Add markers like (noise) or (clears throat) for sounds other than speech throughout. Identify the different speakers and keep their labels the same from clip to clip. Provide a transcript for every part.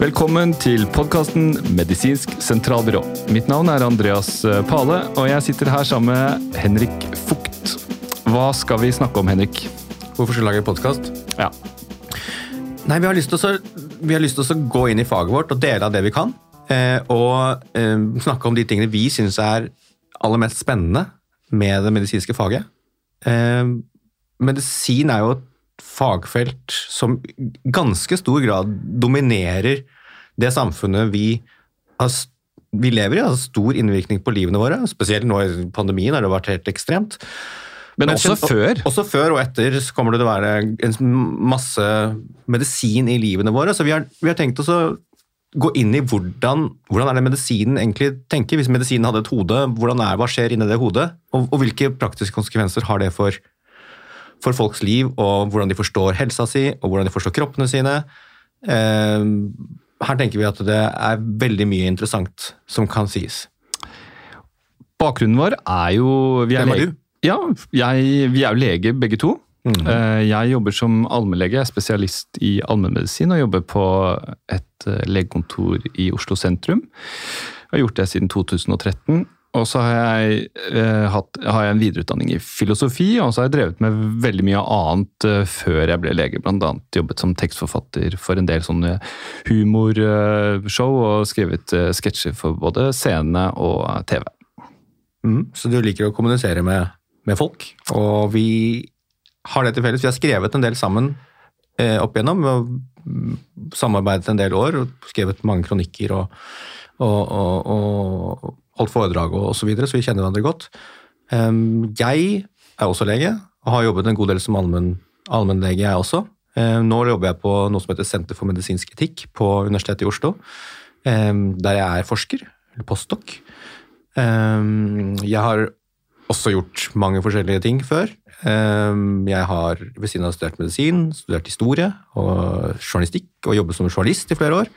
Speaker 1: Velkommen til podkasten Medisinsk sentralbyrå. Mitt navn er Andreas eh, Pale, og jeg sitter her sammen med Henrik Fugt. Hva skal vi snakke om, Henrik?
Speaker 2: Hvorfor skal vi lage podkast?
Speaker 1: Ja.
Speaker 2: Nei, vi har lyst til, å, gå inn i faget vårt og dele av det vi kan. Eh, og eh, snakke om de tingene vi syns er aller mest spennende med det medisinske faget. Medisin er jo et fagfelt som i ganske stor grad dominerer det samfunnet vi, har, vi lever i. Har stor innvirkning på livene våre. Spesielt nå i pandemien har det vært helt ekstremt.
Speaker 1: Men også før.
Speaker 2: Også før og etter så kommer det til å være en masse medisin i livene våre. Så vi har, vi har tenkt oss å gå inn i hvordan, hvordan er det medisinen egentlig tenker. Hvis medisinen hadde et hode, hvordan er, hva skjer inni det hodet? Og, og hvilke praktiske konsekvenser har det for, for, folks liv, og hvordan de forstår helsa si, og hvordan de forstår kroppene sine? Eh, her tenker vi at det er veldig mye interessant som kan sies.
Speaker 1: Bakgrunnen vår er jo
Speaker 2: Hvem er du?
Speaker 1: Ja, jeg, vi er jo leger begge to. Mm. Jeg jobber som allmennlege, jeg er spesialist i allmennmedisin og jobber på et eh, legekontor i Oslo sentrum. Jeg har gjort det siden 2013. Og så har jeg, eh, hatt, har jeg en videreutdanning i filosofi, og så har jeg drevet med veldig mye annet eh, før jeg ble lege. Annet jobbet som tekstforfatter for en del sånne humorshow og skrevet eh, sketsjer for både scene og TV.
Speaker 2: Mm, så du liker å kommunisere med, med folk, og vi har det til felles. Vi har skrevet en del sammen eh, opp igjennom. og Samarbeidet en del år og skrevet mange kronikker og, og, og, og holdt foredrag og osv., så, videre, så vi kjenner hverandre godt. Jeg er også lege og har jobbet en god del som allmennlege, jeg også. Nå jobber jeg på noe som heter Senter for medisinsk etikk på Universitetet i Oslo, der jeg er forsker, eller postdoc. jeg har også gjort mange forskjellige ting før. Jeg har ved siden av studert medisin, studert historie og journalistikk og jobbet som journalist i flere år.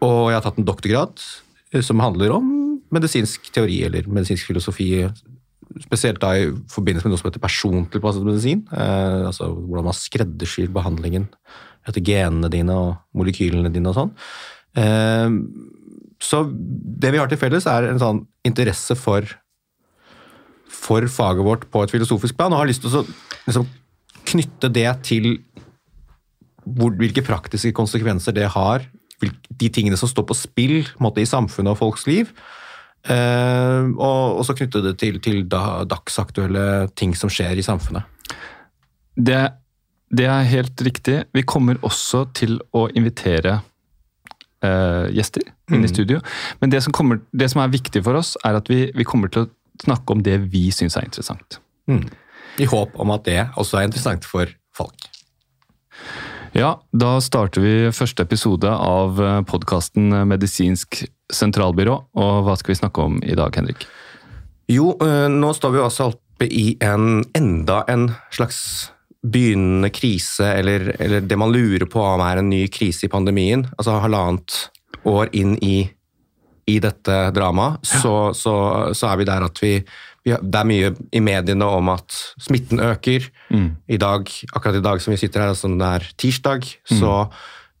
Speaker 2: Og jeg har tatt en doktorgrad som handler om medisinsk teori eller medisinsk filosofi. Spesielt da i forbindelse med noe som heter persontilpasset medisin. Eh, altså hvordan man skreddersyr behandlingen etter genene dine og molekylene dine og sånn. Eh, så det vi har til felles, er en sånn interesse for, for faget vårt på et filosofisk plan, og har lyst til å liksom, knytte det til hvor, hvilke praktiske konsekvenser det har, de tingene som står på spill måte, i samfunnet og folks liv. Uh, og så knytte det til, til da, dagsaktuelle ting som skjer i samfunnet.
Speaker 1: Det, det er helt riktig. Vi kommer også til å invitere uh, gjester mm. i studio. Men det som, kommer, det som, er viktig for oss, er at vi, vi kommer til å snakke om det vi syns er interessant.
Speaker 2: Mm. I håp om at det også er interessant for folk.
Speaker 1: Ja, da starter vi første episode av eh, podkasten Medisinsk sentralbyrå. Og hva skal vi snakke om i dag, Henrik?
Speaker 2: Jo, eh, nå står vi også oppe i en enda en slags begynnende krise, eller, eller, det man lurer på om er en ny krise i pandemien, altså halvannet år inn i, i dette dramaet, ja. så, så, så, er vi der at vi, Det er mye i mediene om at smitten øker. Mm. I dag, akkurat i dag som vi sitter her, altså det er tirsdag, mm. så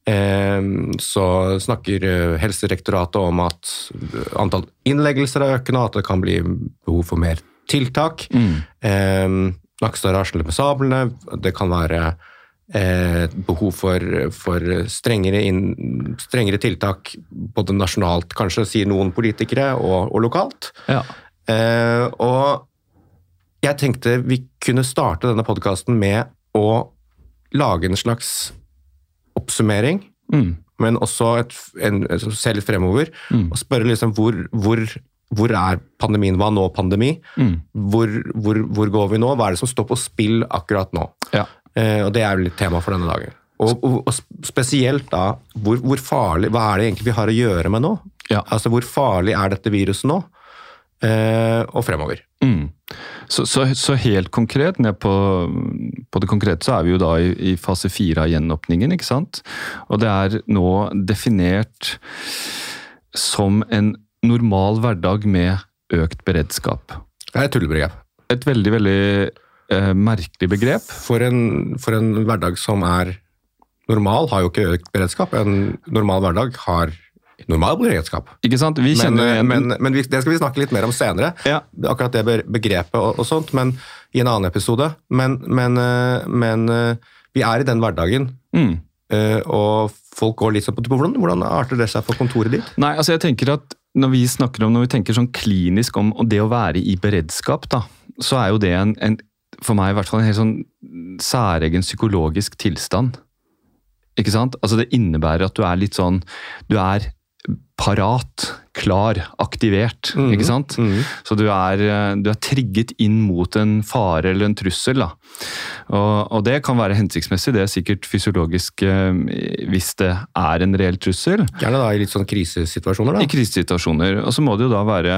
Speaker 2: eh, så snakker eh, Helsedirektoratet om at antall innleggelser er økende, og at det kan bli behov for mer tiltak. Mm. Eh, Nakstad rasler med sablene. Det kan være eh, behov for, for strengere, inn, strengere, tiltak både nasjonalt, kanskje, sier noen politikere, og, og lokalt. Ja. Eh, og jeg tenkte vi kunne starte denne podkasten med å lage en slags oppsummering, mm. men også et, en, se litt fremover, mm. og spørre liksom hvor, hvor hvor er pandemien? Hva nå pandemi? Mm. Hvor, hvor, hvor, går vi nå? Hva er det som står på spill akkurat nå? Ja. Eh, og Det er jo litt tema for denne dagen. Og, og, og spesielt da, hvor, hvor, farlig, hva er det egentlig vi har å gjøre med nå? Ja. Altså, Hvor farlig er dette viruset nå? Eh, og fremover. Mm.
Speaker 1: Så, så, så, helt konkret, ned på, på, det konkrete, så er vi jo da i, i fase fire av gjenåpningen, ikke sant? Og det er nå definert som en normal hverdag med økt beredskap.
Speaker 2: Det er et tullebegrep.
Speaker 1: Et veldig, veldig eh, merkelig begrep.
Speaker 2: For en, for en, hverdag som er normal har jo ikke økt beredskap. En normal hverdag har normal beredskap.
Speaker 1: Ikke sant? Vi
Speaker 2: Men,
Speaker 1: kjenner jo igjen
Speaker 2: men, men vi, det skal vi snakke litt mer om senere.
Speaker 1: Ja.
Speaker 2: Akkurat det begrepet og, og sånt, men i en annen episode. Men, men, eh, men eh, vi er i den hverdagen,
Speaker 1: mm.
Speaker 2: eh, og folk går litt sånn på hvordan, hvordan arter det seg for kontoret ditt?
Speaker 1: Nei, altså jeg tenker at når vi snakker om, når vi tenker sånn klinisk om det å være i beredskap, da, så er jo det en, en for meg i hvert fall en helt sånn særegen psykologisk tilstand. Ikke sant? Altså det innebærer at du er litt sånn Du er parat, klar, aktivert.
Speaker 2: Mhm,
Speaker 1: Ikke sant?
Speaker 2: mhm.
Speaker 1: Så du er, eh, du er trigget inn mot en fare eller en trussel. Og, og det kan være hensiktsmessig, det er sikkert fysiologisk eh, hvis det er en reell trussel.
Speaker 2: Gjerne da i litt sånn krisesituasjoner, da.
Speaker 1: I krisesituasjoner. Og så må det jo da være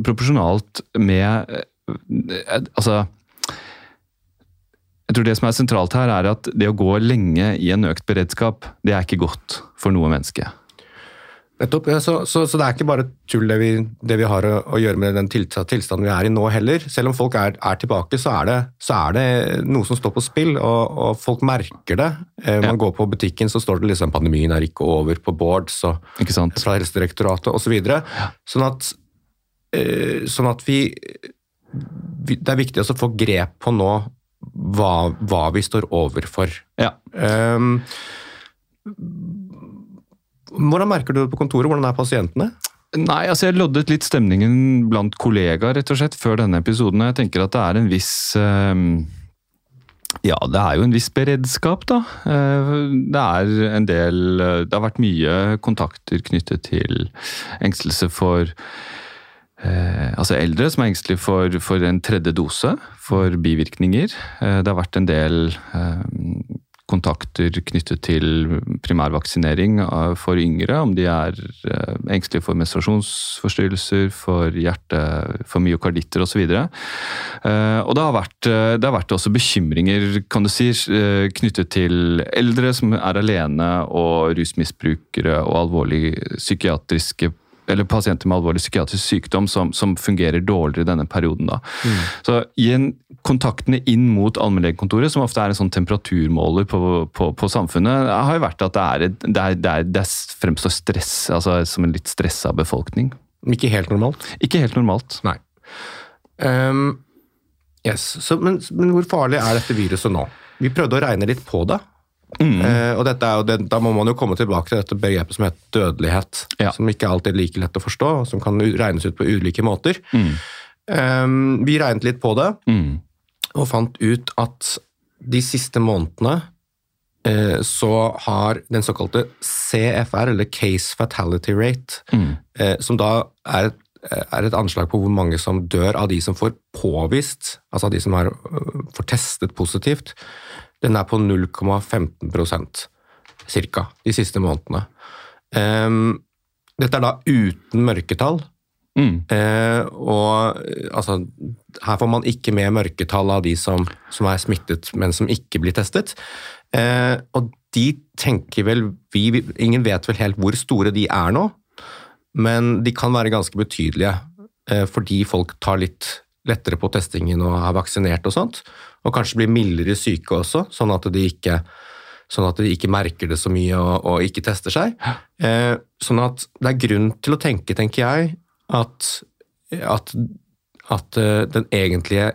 Speaker 1: proporsjonalt med eh, Altså Jeg tror det som er sentralt her, er at det å gå lenge i en økt beredskap, det er ikke godt for noe menneske.
Speaker 2: Nettopp. Ja, så, så, så det er ikke bare tull det vi, det vi har å, å gjøre med den tilstanden vi er i nå heller. Selv om folk er, er tilbake, så er, det, så er det noe som står på spill, og, og folk merker det. Eh, man
Speaker 1: Ja.
Speaker 2: går på butikken, så står det liksom 'pandemien er ikke over' på boards og
Speaker 1: Ikke sant?
Speaker 2: fra Helsedirektoratet osv. Sånn at, eh, sånn at vi, vi Det er viktig å få grep på nå hva, hva vi står overfor.
Speaker 1: Ja.
Speaker 2: Um, hvordan merker du det på kontoret? Hvordan er pasientene?
Speaker 1: Nei, altså jeg loddet litt stemningen blant kollegaer rett og slett før denne episoden. og Jeg tenker at det er en viss eh, Ja, det er jo en viss beredskap, da. Eh, Det er en del eh, Det har vært mye kontakter knyttet til engstelse for eh, altså eldre som er engstelige for, for en tredje dose, for bivirkninger. Det har vært en del eh, kontakter knyttet til primærvaksinering av- for yngre, om de er eh, engstelige for menstruasjonsforstyrrelser, for hjerte, for myokarditter osv. Og, og det har, vært, eh, det har vært også bekymringer kan du si, eh, knyttet til eldre som er alene, og rusmisbrukere og alvorlig psykiatriske eller pasienter med alvorlig psykiatrisk sykdom som, som fungerer dårligere i denne perioden. Da. Så i kontaktene inn mot allmennlegekontoret, som ofte er en sånn temperaturmåler på, på, på samfunnet, har jo vært at det, er, det, er, det, er, det fremstår stress, altså som en litt stressa befolkning.
Speaker 2: Ikke helt normalt?
Speaker 1: Ikke helt normalt.
Speaker 2: Nei. Um, yes. så, men, men hvor farlig er dette viruset nå? Vi prøvde å regne litt på det. Eh, og er jo det, Da må man jo komme tilbake til dette begrepet som heter dødelighet.
Speaker 1: Ja.
Speaker 2: Som ikke alltid er like lett å forstå, og som kan regnes ut på ulike måter. Um, vi regnet litt på det,
Speaker 1: Mm.
Speaker 2: og fant ut at de siste månedene eh, så har den såkalte CFR, eller Case Fatality Rate,
Speaker 1: Mm.
Speaker 2: eh, som da er et, er et anslag på hvor mange som dør av de som får påvist, altså av de som er, øh, får testet positivt, den er på 0,15% cirka de siste månedene. Um, dette er da uten mørketall,
Speaker 1: Mm.
Speaker 2: Uh, og altså, her får man ikke med mørketall av de som, som er smittet, men som ikke blir testet. Uh, og de tenker vel vi, vi- Ingen vet vel helt hvor store de er nå, men de kan være ganske betydelige. Eh, fordi folk tar litt lettere på testingen og er vaksinert og sånt. Og kanskje blir mildere syke også, sånn at de ikke Sånn at de ikke merker det så mye og, og ikke tester seg. Eh, sånn at det er grunn til å tenke, tenker jeg, at, at, at eh, den egentlige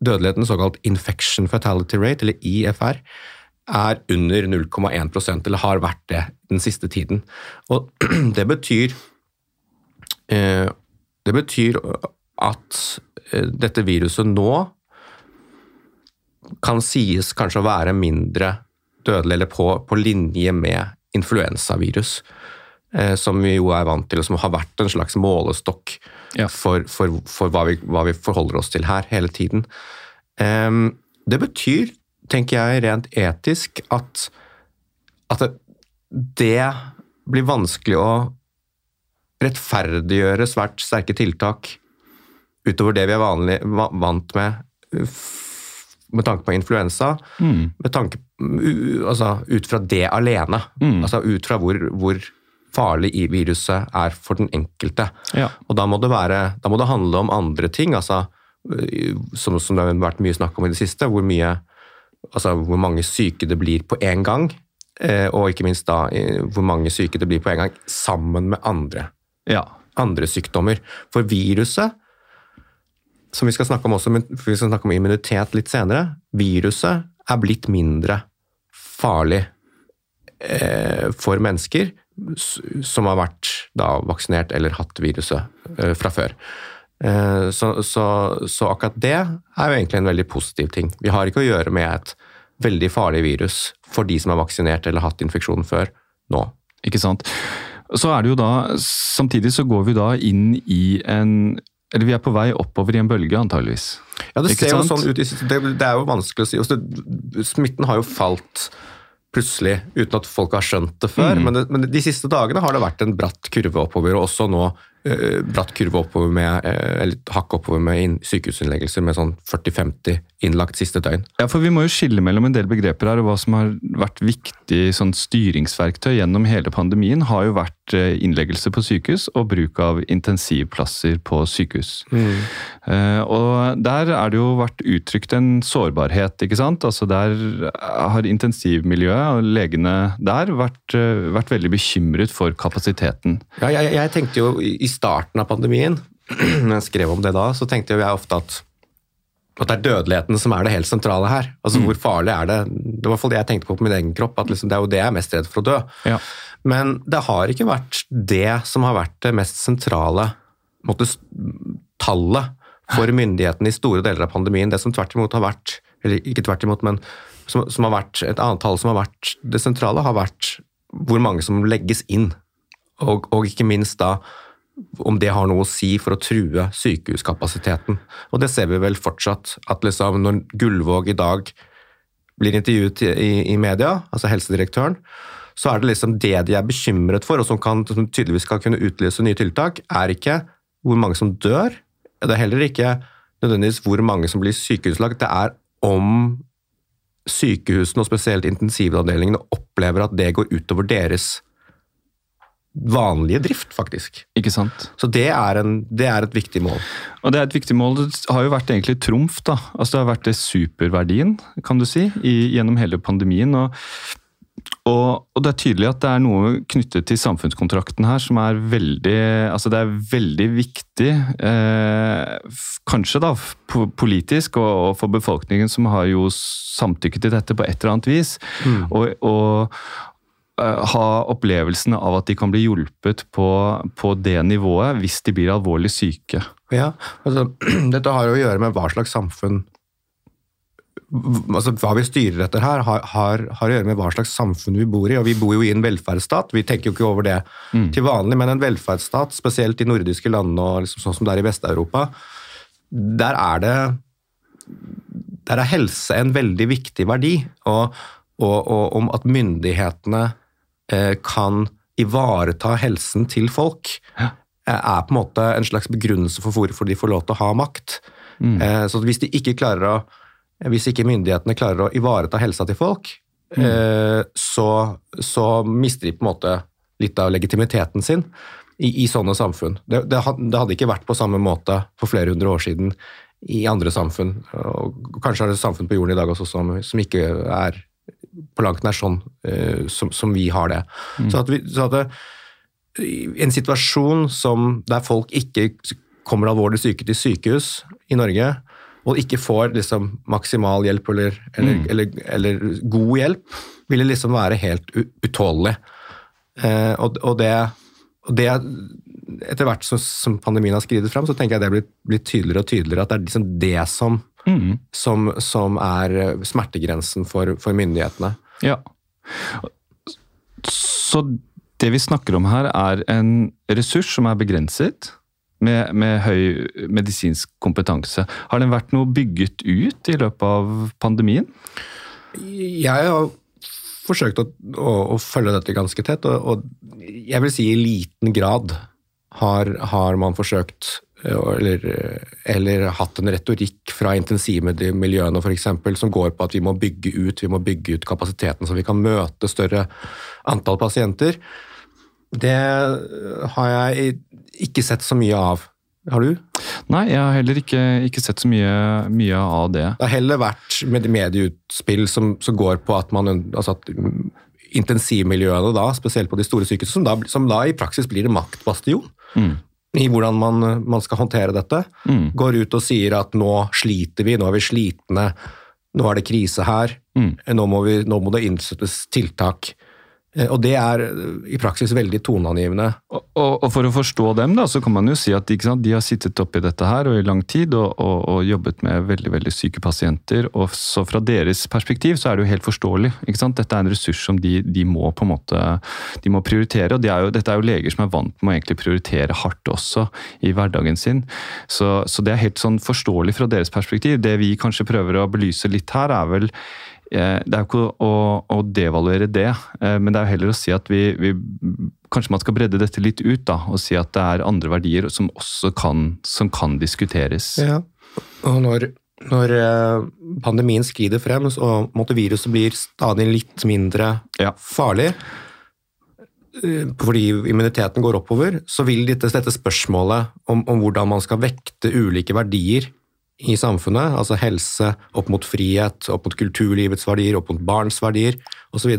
Speaker 2: dødeligheten, såkalt infection fatality rate, eller IFR, er under 0,1% eller har vært det den siste tiden. Og (clears throat) det betyr eh, Det betyr at eh, dette viruset nå kan sies kanskje å være mindre dødelig, eller på, på linje med influensavirus, eh, som vi jo er vant til, og som har vært en slags målestokk
Speaker 1: Ja.
Speaker 2: for, for, for hva, vi, hva vi forholder oss til her hele tiden. Em, det betyr, tenker jeg rent etisk, at, at det, det blir vanskelig å rettferdiggjøre svært sterke tiltak utover det vi er vanlig, vant med med tanke på influensa, med tanke, altså, ut fra det alene. Altså ut fra hvor, hvor farlig i viruset er for den enkelte.
Speaker 1: Ja.
Speaker 2: Og da må det, være, da må det handle om andre ting, altså, som, som det har vært mye snakk om i det siste, hvor, mye, altså, hvor mange syke det blir på én gang. eh, og ikke minst da hvor mange syke det blir på en gang, sammen med andre,
Speaker 1: ja.
Speaker 2: andre sykdommer. For viruset, som vi skal snakke om også, vi skal snakke om immunitet litt senere, viruset er blitt mindre farlig eh, for mennesker som har vært da, vaksinert eller hatt viruset eh, fra før. Eh, så, så, så, akkurat det er jo egentlig en veldig positiv ting. Vi har ikke å gjøre med et veldig farlig virus for de som er vaksinert eller hatt infeksjonen før, nå.
Speaker 1: Ikke sant. Så er det jo da, Samtidig så går vi da inn i en eller vi er på vei oppover i en bølge, antageligvis.
Speaker 2: Ja, det ser jo sånn ut. Det, det er jo vanskelig å si. Altså, smitten har jo falt plutselig, uten at folk har skjønt det før. Mm. Men, det, men, de siste dagene har det vært en bratt kurve oppover, og også nå bratt kurve oppover med, uh, eller hakk oppover med sykehusinnleggelser med sånn 40-50 innlagt siste døgn.
Speaker 1: Ja, for Vi må jo skille mellom en del begreper her, og hva som har vært viktig sånn styringsverktøy gjennom hele pandemien, har jo vært uh, innleggelse på sykehus og bruk av intensivplasser på sykehus. Mm. og Der er det jo vært uttrykt en sårbarhet, ikke sant. Altså Der har intensivmiljøet og legene der vært, vært veldig bekymret for kapasiteten.
Speaker 2: Ja, jeg, jeg tenkte jo i starten av pandemien, (clears throat) når jeg skrev om det da, så tenkte jeg ofte at, at det er dødeligheten som er det helt sentrale her. Altså mm. Hvor farlig er det? Det var i hvert fall det jeg tenkte på på min egen kropp, at liksom, det er jo det jeg er mest redd for å dø.
Speaker 1: Ja.
Speaker 2: Men det har ikke vært det som har vært det mest sentrale måtte, tallet for myndighetene i store deler av pandemien. Det som tvert imot har vært, eller ikke tvert imot, men som, som har vært et annet tall som har vært det sentrale, har vært hvor mange som legges inn. Og, og ikke minst da om det har noe å si for å true sykehuskapasiteten. Og det ser vi vel fortsatt, at liksom når Gullvåg i dag blir intervjuet i, i, media, altså helsedirektøren, så er det liksom det de er bekymret for, og som, kan, som tydeligvis skal kunne utløse nye tiltak, er ikke hvor mange som dør. Det er heller ikke nødvendigvis hvor mange som blir sykehuslagt. Det er om sykehusene, og spesielt intensivavdelingene, opplever at det går utover deres vanlige drift, faktisk.
Speaker 1: Ikke sant?
Speaker 2: Så det er, en, det er, et viktig mål.
Speaker 1: Og det er et viktig mål. Det har jo vært egentlig trumf, da. Altså det har vært det superverdien, kan du si, i, gjennom hele pandemien. Og, og, og, det er tydelig at det er noe knyttet til samfunnskontrakten her som er veldig Altså det er veldig viktig, eh, kanskje da politisk og, og, for befolkningen som har jo samtykket til dette på et eller annet vis. Mm. og, ha opplevelsen av at de kan bli hjulpet på, på, det nivået hvis de blir alvorlig syke.
Speaker 2: Ja, altså, (clears throat) Dette har jo å gjøre med hva slags samfunn altså Hva vi styrer etter her, har, har, har, å gjøre med hva slags samfunn vi bor i. og Vi bor jo i en velferdsstat, vi tenker jo ikke over det mm. til vanlig, men en velferdsstat, spesielt i nordiske land og liksom sånn som det er i Vest-Europa, der er det der er helse en veldig viktig verdi. Og, og, og om at myndighetene Eh, kan ivareta helsen til folk. Eh, er på en måte en slags begrunnelse for hvorfor de får lov til å ha makt. Mm. Eh, så hvis de ikke klarer å hvis ikke myndighetene klarer å ivareta helsa til folk, mm. så, så, mister de på en måte litt av legitimiteten sin i, i sånne samfunn. Det, det, hadde ikke vært på samme måte for flere hundre år siden i andre samfunn. Og kanskje er det samfunn på jorden i dag også som, som ikke er på langt nær sånn uh, som, som, vi har det. Mm. Så at, vi, så at det, en situasjon som, der folk ikke kommer alvorlig syke til sykehus i Norge, og ikke får liksom, maksimal hjelp eller, eller, mm. eller, eller, god hjelp, ville liksom være helt utålelig. Uh, og, og, det, og, det, Etter hvert som, som, pandemien har skridet fram, så tenker jeg det blir, blir tydeligere og tydeligere at det er liksom det som mm. som, som, er eh, smertegrensen for, for myndighetene.
Speaker 1: Ja. Så det vi snakker om her, er en ressurs som er begrenset. Med, med, høy medisinsk kompetanse. Har den vært noe bygget ut i løpet av pandemien?
Speaker 2: Jeg har forsøkt å, å, å følge dette ganske tett, og, og, jeg vil si i liten grad har, har man forsøkt eller, eller, hatt en retorikk fra intensivmiljøene f.eks. som går på at vi må bygge ut vi må bygge ut kapasiteten så vi kan møte større antall pasienter. Det har jeg ikke sett så mye av. Har du?
Speaker 1: Nei, jeg har heller ikke, ikke sett så mye, mye, av det.
Speaker 2: Det har heller vært med medieutspill som, som går på at man altså at intensivmiljøene da, spesielt på de store sykehusene, som som da i praksis blir en maktbastion
Speaker 1: Mm.
Speaker 2: I hvordan man, man skal håndtere dette.
Speaker 1: Mm.
Speaker 2: Går ut og sier at nå sliter vi, nå er vi slitne, nå er det krise her,
Speaker 1: Mm.
Speaker 2: nå, må vi, nå må det innsettes tiltak. Eh, Og det er eh, i praksis veldig toneangivende.
Speaker 1: Og, og, og for å forstå dem, da, så kan man jo si at sant, de har sittet oppi dette her og i lang tid og, og, jobbet med veldig veldig syke pasienter. og Så fra deres perspektiv så er det jo helt forståelig. Dette er en ressurs som de, de må på en måte de må prioritere. og de er jo, Dette er jo leger som er vant med å egentlig prioritere hardt også i hverdagen sin. Så, så det er helt sånn forståelig fra deres perspektiv. Det vi kanskje prøver å belyse litt her, er vel det er jo ikke å, å devaluere det, eh, men det er jo heller å si at vi, vi Kanskje man skal bredde dette litt ut da, og si at det er andre verdier som også kan, som kan diskuteres.
Speaker 2: Ja. Og når, når eh, pandemien skrider frem, så måtte viruset blir stadig litt mindre
Speaker 1: Ja.
Speaker 2: farlig, eh, fordi immuniteten går oppover, så vil dette, dette spørsmålet om, om hvordan man skal vekte ulike verdier i samfunnet, altså helse opp mot frihet, opp mot kulturlivets verdier, opp mot barns verdier osv.,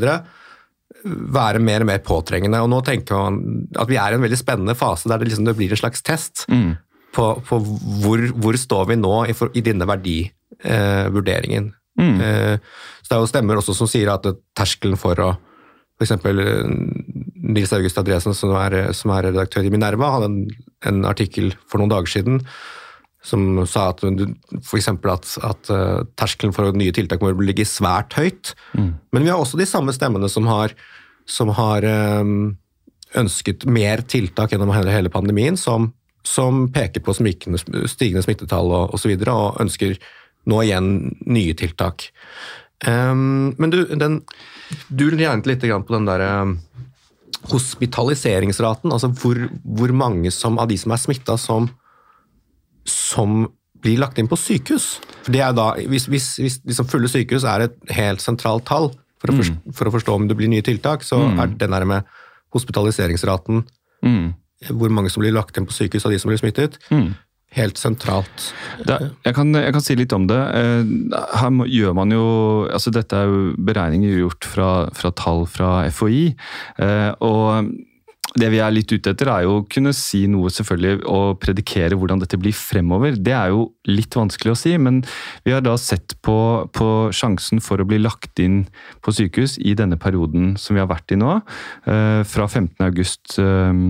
Speaker 2: være mer og mer påtrengende. Og nå tenker man at vi er i en veldig spennende fase der det, liksom, det blir en slags test
Speaker 1: Mm.
Speaker 2: på, på hvor, hvor står vi nå i, for, i denne verdivurderingen.
Speaker 1: Mm.
Speaker 2: Eh, så det er jo stemmer også som sier at terskelen for å F.eks. Nils August Andresen, som er, som er redaktør i Minerva, hadde en, en artikkel for noen dager siden som sa at f.eks. At, at eh, terskelen for nye tiltak må ligge svært høyt. Men vi har også de samme stemmene som har, som har eh, ønsket mer tiltak gjennom hele, pandemien, som, som peker på smikende, stigende smittetall og osv., og, så videre, og ønsker nå igjen nye tiltak. Um, men du, den, du regnet litt grann på den der um, hospitaliseringsraten, altså hvor, hvor mange som, av de som er smitta, som, som blir lagt inn på sykehus. For det er da, Hvis, hvis, hvis liksom fulle sykehus er et helt sentralt tall for å, forstå, for å forstå om det blir nye tiltak, så er den der med hospitaliseringsraten,
Speaker 1: Mm.
Speaker 2: hvor mange som blir lagt inn på sykehus av de som blir smittet,
Speaker 1: Mm.
Speaker 2: helt sentralt.
Speaker 1: Da, jeg, kan, jeg kan si litt om det. Eh, Her må, gjør man jo altså Dette er jo beregninger gjort fra, fra tall fra FHI. eh, og det vi er litt ute etter, er jo å kunne si noe selvfølgelig og predikere hvordan dette blir fremover. Det er jo litt vanskelig å si, men vi har da sett på, på sjansen for å bli lagt inn på sykehus i denne perioden som vi har vært i nå, eh, fra 15. august. eh,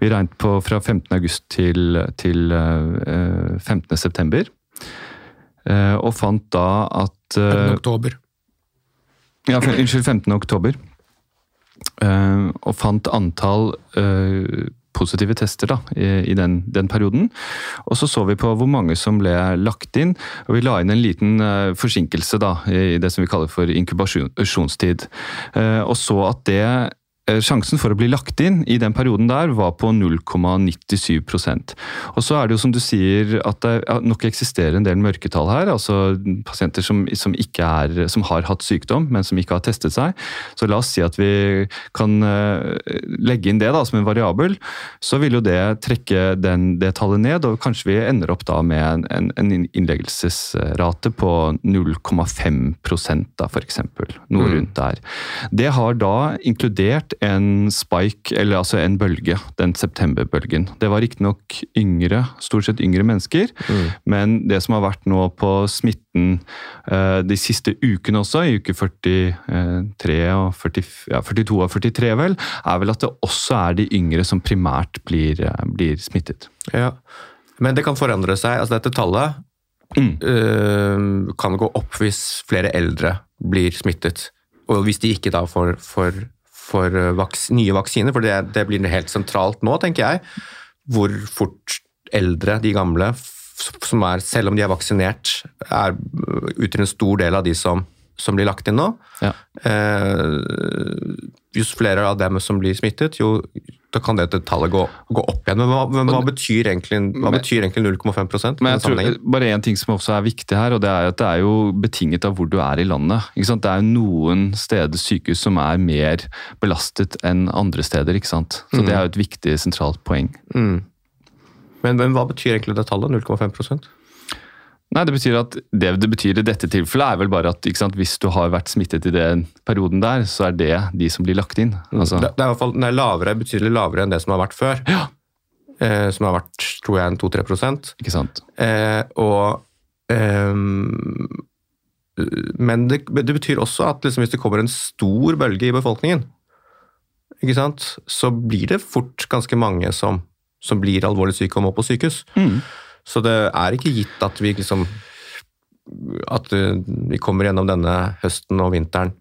Speaker 1: vi regnet på fra 15.8 til, til eh, 15. september. Eh, og fant da at 15.
Speaker 2: oktober.
Speaker 1: ja, Unnskyld, 15. oktober. Eh, og fant antall eh, positive tester da, i, den, den perioden. Og så så vi på hvor mange som ble lagt inn, og vi la inn en liten eh, forsinkelse da, i det som vi kaller for inkubasjonstid. Og så at det Sjansen for å bli lagt inn i den perioden der var på 0,97% Og så er det jo som du sier at det nok eksisterer en del mørketall her. altså Pasienter som, som, ikke er, som har hatt sykdom, men som ikke har testet seg. Så la oss si at vi kan eh, legge inn det da som en variabel. Så vil jo det trekke den, det tallet ned, og kanskje vi ender opp da med en, en innleggelsesrate på 0,5% da, f.eks. Noe rundt der. Det har da inkludert en spike, eller altså en bølge, den septemberbølgen. Det var riktignok yngre, stort sett yngre mennesker, men det som har vært nå på smitten eh, de siste ukene også, i uke 43 og 40, ja, 42 og 43 vel, er vel at det også er de yngre som primært blir, eh, blir smittet.
Speaker 2: Ja. Men det kan forandre seg. altså Dette tallet
Speaker 1: Mm.
Speaker 2: øh, kan gå opp hvis flere eldre blir smittet. Og hvis de ikke da får, får, får øh, vaks, nye vaksiner, for det, det blir helt sentralt nå, tenker jeg, hvor fort eldre, de gamle, som er, selv om de er vaksinert, er, øh, utgjør en stor del av de som, som blir lagt inn nå.
Speaker 1: Ja.
Speaker 2: Eh, jo flere av dem som blir smittet, jo da kan dette tallet gå, gå opp igjen. Men hva, men hva betyr egentlig, hva betyr egentlig 0,5 i
Speaker 1: Men jeg tror bare en ting som også er viktig her, og det er at det er jo betinget av hvor du er i landet. Det er jo noen steder sykehus som er mer belastet enn andre steder. ikke sant? Så det er jo et viktig sentralt poeng.
Speaker 2: Mm. Men, men hva betyr egentlig det tallet? 0,5
Speaker 1: Nei, det betyr at det det betyr i dette tilfellet, er vel bare at sant, hvis du har vært smittet i den perioden der, så er det de som blir lagt inn. Altså,
Speaker 2: Det, det er i hvert fall den er lavere, betydelig lavere enn det som har vært før.
Speaker 1: Ja.
Speaker 2: Eh, som har vært, tror jeg, en 2-3 prosent.
Speaker 1: ikke sant?
Speaker 2: Eh, og eh, Men det, det betyr også at liksom, hvis det kommer en stor bølge i befolkningen, ikke sant, så blir det fort ganske mange som, som blir alvorlig syke og må på sykehus.
Speaker 1: Mm.
Speaker 2: Så det er ikke gitt at vi liksom At eh, vi kommer gjennom denne høsten og vinteren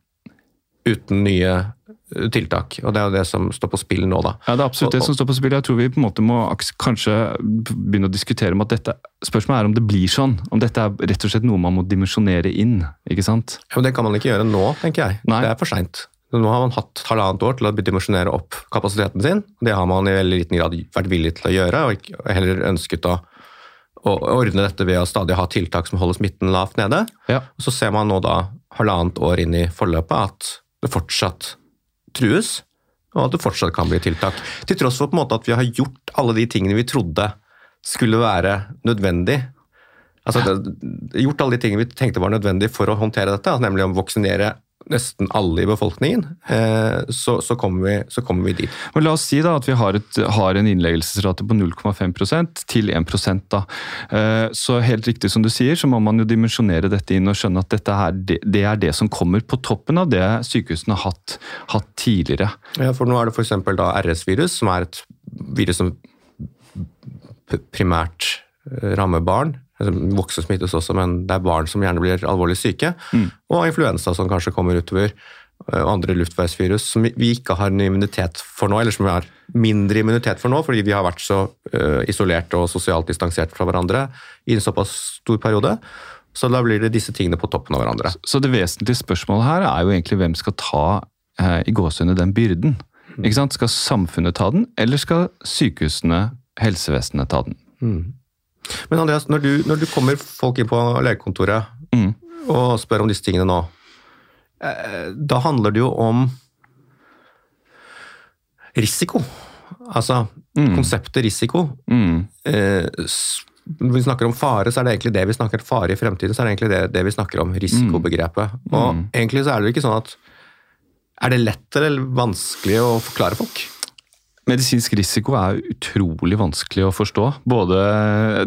Speaker 2: uten nye eh, tiltak. Og det er jo det som står på spill nå, da.
Speaker 1: Ja, Det er absolutt det som står på spill. Jeg tror vi på en måte må kanskje begynne å diskutere om at dette Spørsmålet er om det blir sånn. Om dette er rett og slett noe man må dimensjonere inn. ikke sant?
Speaker 2: Ja, men det kan man ikke gjøre nå, tenker jeg.
Speaker 1: Nei.
Speaker 2: Det er for seint. Nå har man hatt halvannet år til å dimensjonere opp kapasiteten sin. Det har man i veldig liten grad vært villig til å gjøre, og heller ønsket å ordne dette ved å stadig ha tiltak som holder smitten lavt nede.
Speaker 1: Ja.
Speaker 2: Og så ser man nå da halvannet år inn i forløpet at det fortsatt trues, og at det fortsatt kan bli tiltak. Til tross for på en måte at vi har gjort alle de tingene vi trodde skulle være nødvendig. Altså, det, gjort alle de tingene vi tenkte var nødvendig for å håndtere dette, altså nemlig å vaksinere nesten alle i befolkningen, eh, så, så, kommer vi, så kommer vi dit.
Speaker 1: Men La oss si da at vi har, et, har en innleggelsesrate på 0,5% til 1 da. Eh, Så helt riktig som du sier, så må man jo dimensjonere dette inn og skjønne at dette her, det, er det som kommer på toppen av det sykehusene har hatt, hatt tidligere.
Speaker 2: Ja, for nå er det f.eks. RS-virus, som er et virus som primært eh, rammer barn. Altså, Voksne smittes også, men det er barn som gjerne blir alvorlig syke. Og influensa som kanskje kommer utover. eh, Og andre luftveisvirus som vi- ikke har en immunitet for nå, eller som vi har mindre immunitet for nå, fordi vi har vært så eh, isolert og sosialt distansert fra hverandre i en såpass stor periode. Så da blir det disse tingene på toppen av hverandre.
Speaker 1: Så det vesentlige spørsmålet her er jo egentlig hvem skal ta eh, i gåsehudene den byrden. Sant? Skal samfunnet ta den, eller skal sykehusene, helsevesenet ta den?
Speaker 2: Men Andreas, når du, når du kommer folk inn på legekontoret
Speaker 1: Mm.
Speaker 2: og spør om disse tingene nå, eh, da handler det jo om risiko. Altså konseptet risiko.
Speaker 1: Mm.
Speaker 2: Eh, Når vi snakker om fare, så er det egentlig det vi snakker om. fare i fremtiden. så er det egentlig det, det vi snakker om, risikobegrepet. Og egentlig så er det jo ikke sånn at Er det lett eller vanskelig å forklare folk?
Speaker 1: Medisinsk risiko er utrolig vanskelig å forstå. Både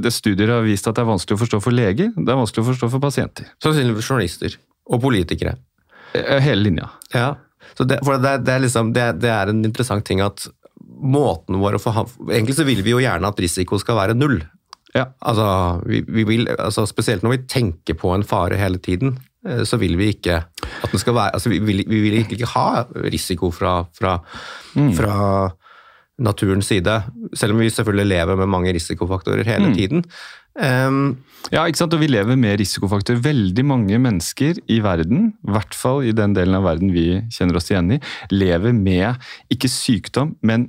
Speaker 1: det Studier har vist at det er vanskelig å forstå for leger, det er vanskelig å forstå for pasienter.
Speaker 2: Sannsynligvis journalister og politikere.
Speaker 1: Eh, Hele linja.
Speaker 2: Ja, så det, for det, det, er liksom, det, det er en interessant ting at måten vår å forha- Egentlig så vil vi jo gjerne at risiko skal være null.
Speaker 1: Ja.
Speaker 2: Altså, vi, vi vil, altså Spesielt når vi tenker på en fare hele tiden, eh, så vil vi ikke at den skal være altså Vi vil, vi vil ikke ha risiko fra, fra, fra naturens side, selv om vi selvfølgelig lever med mange risikofaktorer hele tiden. Um,
Speaker 1: Ja, ikke sant? Og vi lever med risikofaktorer. Veldig mange mennesker i verden, i hvert fall i den delen av verden vi kjenner oss igjen i, lever med ikke sykdom, men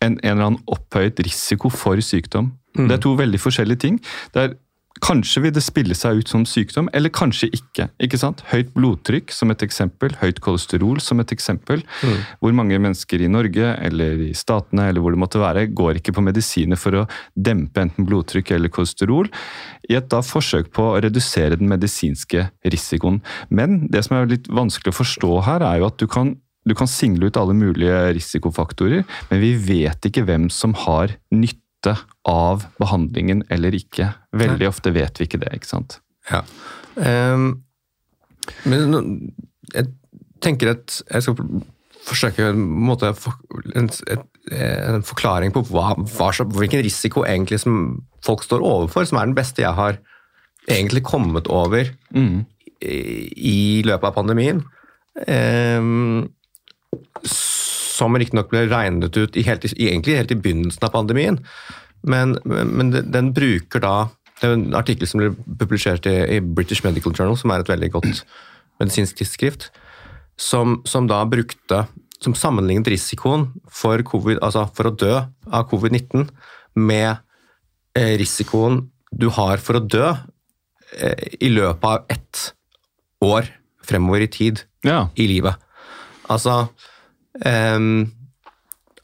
Speaker 1: en, en eller annen opphøyet risiko for sykdom. Det er to veldig forskjellige ting. Det er Kanskje vil det spille seg ut som sykdom, eller kanskje ikke. ikke sant? Høyt blodtrykk som et eksempel, høyt kolesterol som et eksempel. Hvor mange mennesker i Norge eller i statene eller hvor det måtte være, går ikke på medisiner for å dempe enten blodtrykk eller kolesterol, i et da forsøk på å redusere den medisinske risikoen. Men det som er litt vanskelig å forstå her, er jo at du kan du kan single ut alle mulige risikofaktorer, men vi vet ikke hvem som har nytte av behandlingen eller ikke. Veldig ofte vet vi ikke det, ikke sant?
Speaker 2: Ja. Um, men jeg tenker at jeg skal forsøke en, måte, en, en forklaring på hva, hva, hvilken risiko egentlig som folk står overfor, som er den beste jeg har egentlig kommet over
Speaker 1: Mm.
Speaker 2: i, i løpet av pandemien. Ehm, som riktignok ble regnet ut i helt, egentlig helt i begynnelsen av pandemien. Men, men, den bruker da Det er en artikkel som ble publisert i, i British Medical Journal, som er et veldig godt medisinsk tidsskrift, som, som da brukte Som sammenlignet risikoen for, COVID, altså for å dø av covid-19 med eh, risikoen du har for å dø eh, i løpet av ett år fremover i tid
Speaker 1: Ja.
Speaker 2: i livet. Altså ehm,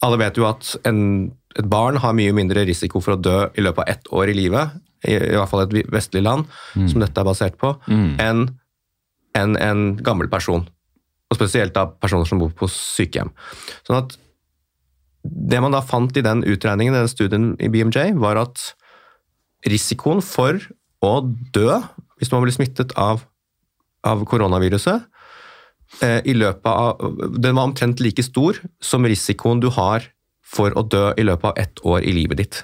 Speaker 2: Alle vet jo at en, et barn har mye mindre risiko for å dø i løpet av ett år i livet i, i hvert fall et vestlig land, som dette er basert på, enn enn en gammel person. Og spesielt da personer som bor på sykehjem. Sånn at det man da fant i den utregningen, den studien i BMJ, var at risikoen for å dø hvis man blir smittet av, av koronaviruset, i løpet av, den var omtrent like stor som risikoen du har for å dø i løpet av ett år i livet ditt.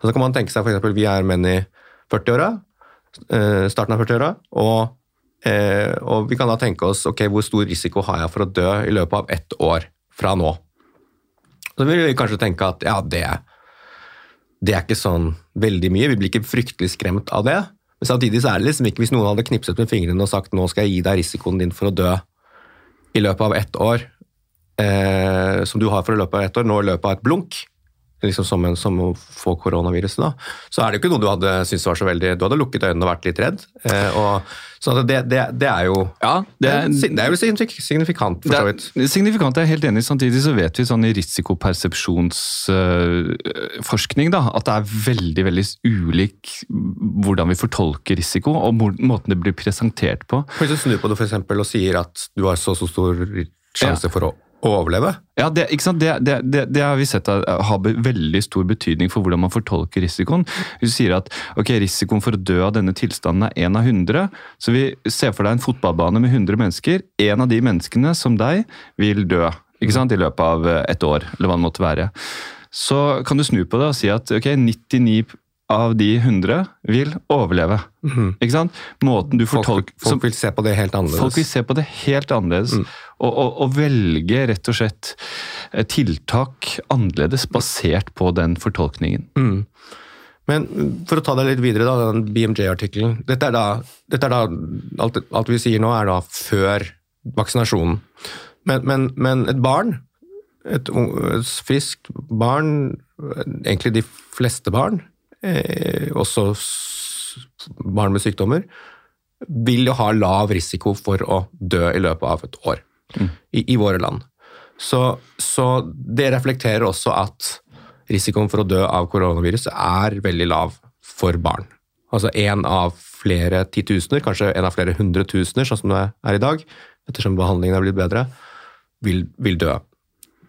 Speaker 2: Så kan man tenke seg f.eks. vi er menn i 40-åra, eh, starten av 40-åra, og, eh, og, vi kan da tenke oss ok, hvor stor risiko har jeg for å dø i løpet av ett år fra nå. Så vil vi kanskje tenke at ja, det, det er ikke sånn veldig mye, vi blir ikke fryktelig skremt av det. Men samtidig så er det liksom ikke hvis noen hadde knipset med fingrene og sagt nå skal jeg gi deg risikoen din for å dø i løpet av ett år, eh, som du har for å løpe av ett år, nå i løpet av et blunk, liksom som, en, som å få koronaviruset, da, så er det jo ikke noe du hadde syntes var så veldig Du hadde lukket øynene og vært litt redd. Eh, og, så det, det, det, er jo
Speaker 1: ja,
Speaker 2: det, er, det er jo signifikant, for så vidt.
Speaker 1: Signifikant, jeg er helt enig. Samtidig så vet vi sånn i risikopersepsjonsforskning uh, at det er veldig veldig ulik hvordan vi fortolker risiko, og måten det blir presentert på.
Speaker 2: Hvis du snur på det for eksempel, og sier at du har så, så stor sjanse ja. for å å overleve?
Speaker 1: Ja, det, det, det, det, har vi sett har veldig stor betydning for hvordan man fortolker risikoen. Hvis du sier at okay, risikoen for å dø av denne tilstanden er én av 100, så vi ser for deg en fotballbane med 100 mennesker. En av de menneskene, som deg, vil dø ikke sant, i løpet av et år, eller hva det måtte være. Så kan du snu på det og si at ok, 99 av de 100 vil overleve. Mm. Ikke sant? Måten du
Speaker 2: fortolker... Folk, folk, vil se på det helt annerledes.
Speaker 1: Folk vil se på det helt annerledes. Mm. Og, og, og, velge rett og slett eh, tiltak annerledes basert på den fortolkningen. Mm.
Speaker 2: Men for å ta det litt videre, da, den BMJ-artikkelen. Dette dette er da alt, alt, vi sier nå, er da før vaksinasjonen. Men, men, men et barn, et, et friskt barn, egentlig de fleste barn, eh, også barn med sykdommer, vil jo ha lav risiko for å dø i løpet av et år i, i, våre land. Så, så, det reflekterer også at risikoen for å dø av koronavirus er veldig lav for barn. Altså én av flere titusener, kanskje en av flere hundretusener, sånn som det er i dag, ettersom behandlingen er blitt bedre, vil, vil dø.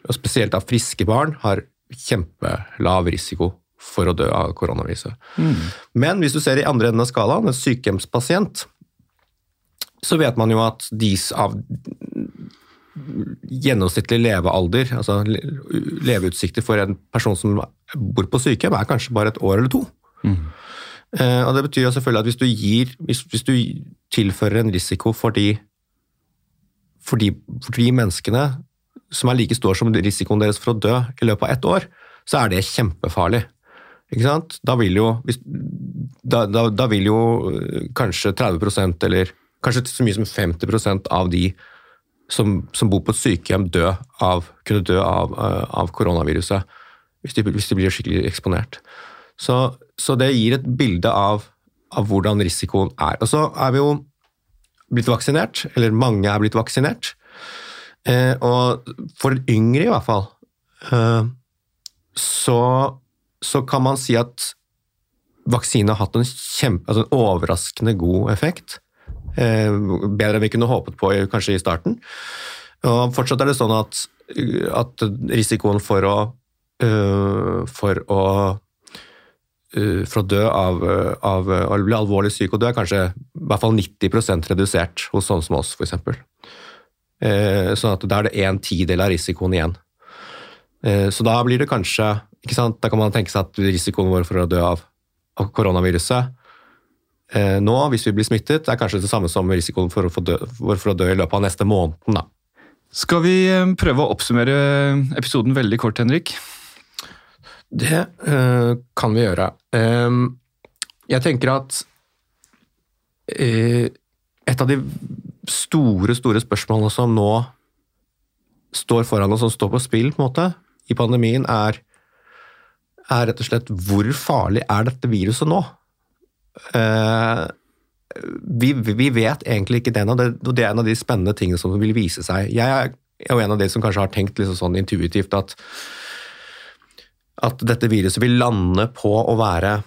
Speaker 2: Og spesielt av friske barn har kjempelav risiko for å dø av koronaviruset. Mm. Men hvis du ser i andre enden av skalaen, en sykehjemspasient, så vet man jo at de av gjennomsnittlig levealder, altså leveutsikter for en person som bor på sykehjem, er kanskje bare et år eller to. Mm. Eh, og Det betyr jo selvfølgelig at hvis du, gir, hvis, hvis du tilfører en risiko for de, for de, for de menneskene som er like stor som risikoen deres for å dø i løpet av ett år, så er det kjempefarlig. Ikke sant? Da vil jo, hvis, da, da, da vil jo øh, kanskje 30% eller kanskje så mye som 50% av de som, som, bor på et sykehjem, dø av, kunne dø av, øh, av koronaviruset. Hvis de, hvis de, blir skikkelig eksponert. Så, så det gir et bilde av, av, hvordan risikoen er. Og så er vi jo blitt vaksinert, eller mange er blitt vaksinert. Eh, og for yngre i hvert fall, eh, så så kan man si at vaksine har hatt en, kjempe, altså en overraskende god effekt. Eh, bedre enn vi kunne håpet på kanskje i starten. Og fortsatt er det sånn at, at risikoen for å, uh, for å uh, for å dø av, av å bli alvorlig syk og dø er kanskje i hvert fall 90% redusert hos sånne som oss, f.eks. Sånn at da er det en tidel av risikoen igjen. Så da blir det kanskje? Da kan man tenke seg at risikoen vår for å dø av, av koronaviruset eh, nå, hvis vi blir smittet, er kanskje det samme som risikoen for å, dø, for å dø i løpet av neste måned. Da.
Speaker 1: Skal vi eh, prøve å oppsummere episoden veldig kort, Henrik?
Speaker 2: Det øh, kan vi gjøre. Eh, jeg tenker at eh, et av de store, store spørsmålene som nå står foran oss, som står på spill på en måte, i pandemien, er er rett og slett hvor farlig er dette viruset nå? Uh, vi, vi, vet egentlig ikke det ennå, og det er en av de spennende tingene som vil vise seg. Jeg er jo en av de som kanskje har tenkt liksom sånn intuitivt at, at dette viruset vil lande på å være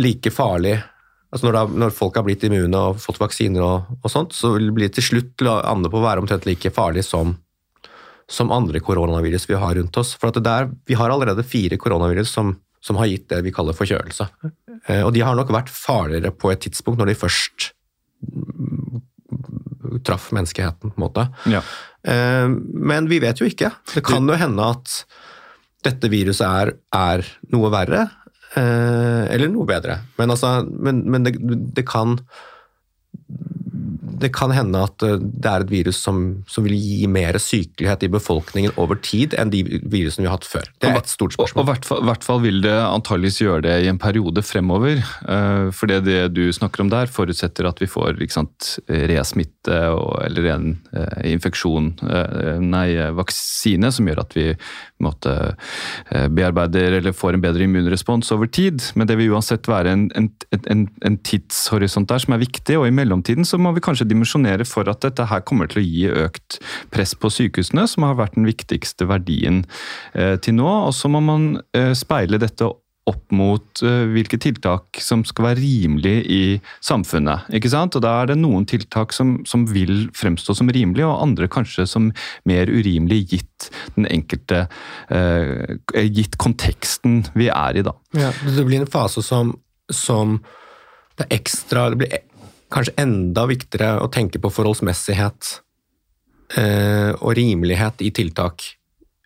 Speaker 2: like farlig altså når, det, når, folk har blitt immune og fått vaksiner og, og sånt, så vil det bli til slutt lande på å være omtrent like farlig som, som andre koronavirus vi har rundt oss. For der, Vi har allerede fire koronavirus som, som, har gitt det vi kaller forkjølelse. Eh, og de har nok vært farligere på et tidspunkt når de først traff menneskeheten, på en måte. Ja. Eh, men vi vet jo ikke. Det kan jo hende at dette viruset er, er noe verre, eh, eller noe bedre. Men, altså, men, men det, det, kan det kan hende at eh, det er et virus som, som, vil gi mer sykelighet i befolkningen over tid enn de virusene vi har hatt før. Det er et stort spørsmål.
Speaker 1: Og I hvert, hvert, fall vil det antageligvis gjøre det i en periode fremover. Eh, for det, det du snakker om der, forutsetter at vi får sant, resmitte eller en uh, infeksjon, nei, vaksine, som gjør at vi måtte, bearbeider eller får en bedre immunrespons over tid. Men det vil uansett være en, en, en, en tidshorisont der som er viktig, og i mellomtiden så må vi kanskje dimensjonere for at dette her kommer til å gi økt press på sykehusene, som har vært den viktigste verdien eh, til nå. Og så må man eh, speile dette opp mot uh, hvilke tiltak som skal være rimelig i samfunnet. ikke sant? Og Da er det noen tiltak som, som vil fremstå som rimelige, og andre kanskje som mer urimelige gitt den enkelte eh, Gitt konteksten vi er i, da.
Speaker 2: Ja, Det blir en fase som, som det ekstra Det blir kanskje enda viktigere å tenke på forholdsmessighet eh, og rimelighet i tiltak.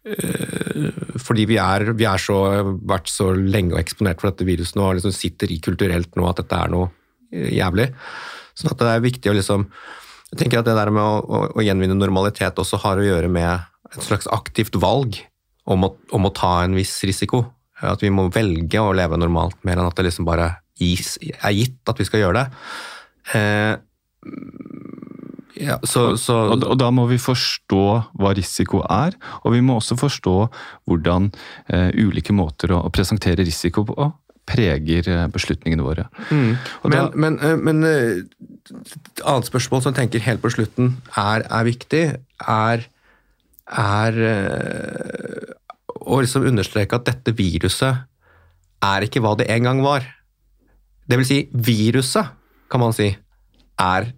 Speaker 2: Eh, fordi vi er, vi er så, vært så lenge og eksponert for dette viruset nå, og liksom sitter i kulturelt nå at dette er noe eh, jævlig. Sånn at det er viktig å liksom Jeg tenker at det der med å, å, å gjenvinne normalitet også har å gjøre med et slags aktivt valg om å, om å ta en viss risiko. At vi må velge å leve normalt, mer enn at det liksom bare gis, er gitt at vi skal gjøre det. Eh,
Speaker 1: ja, så, så... Og, og, da må vi forstå hva risiko er, og vi må også forstå hvordan eh, ulike måter å, å, presentere risiko på preger eh, beslutningene våre. Mm.
Speaker 2: Men, da... men, eh, men, et annet spørsmål som jeg tenker helt på slutten er, er viktig, er, er å liksom understreke at dette viruset er ikke hva det en gang var. Det vil si, viruset kan man si, er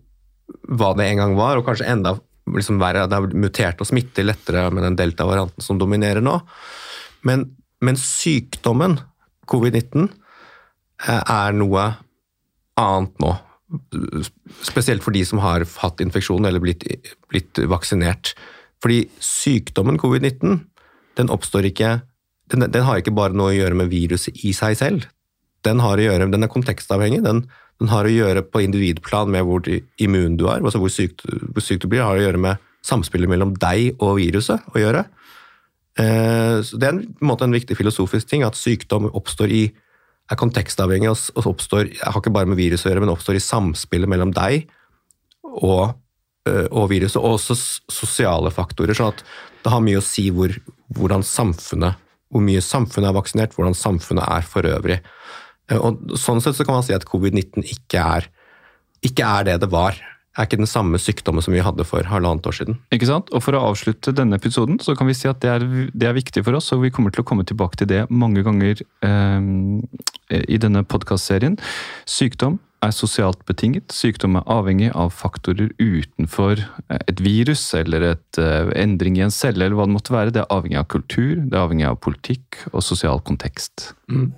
Speaker 2: hva det en gang var, og kanskje enda liksom verre. Det har mutert og smitter lettere med den delta-varianten som dominerer nå. Men, men sykdommen covid-19 eh, er noe annet nå. Spesielt for de som har hatt infeksjon eller blitt, blitt vaksinert. Fordi sykdommen covid-19 den oppstår ikke den, den, har ikke bare noe å gjøre med viruset i seg selv. Den, har å gjøre, den er kontekstavhengig. Den den har å gjøre på individplan med hvor immun du er, altså hvor syk, hvor syk du blir. Har å gjøre med samspillet mellom deg og viruset å gjøre. Eh, så Det er en, måte en viktig filosofisk ting, at sykdom oppstår i, er kontekstavhengig og oppstår, har ikke bare med viruset å gjøre, men oppstår i samspillet mellom deg og, eh, og viruset, og også sosiale faktorer. sånn at det har mye å si hvor, hvordan samfunnet, hvor mye samfunnet er vaksinert, hvordan samfunnet er for øvrig. Eh, og Sånn sett så kan man si at covid-19 ikke er, ikke er det det var. Er ikke den samme sykdommen som vi hadde for halvannet år siden.
Speaker 1: Ikke sant? Og For å avslutte denne episoden så kan vi si at det er, det er viktig for oss, og vi kommer til å komme tilbake til det mange ganger eh, i denne podkastserien. Sykdom er sosialt betinget. Sykdom er avhengig av faktorer utenfor eh, et virus eller et eh, endring i en celle, eller hva det måtte være. Det er avhengig av kultur, det er avhengig av politikk og sosial kontekst. Mm.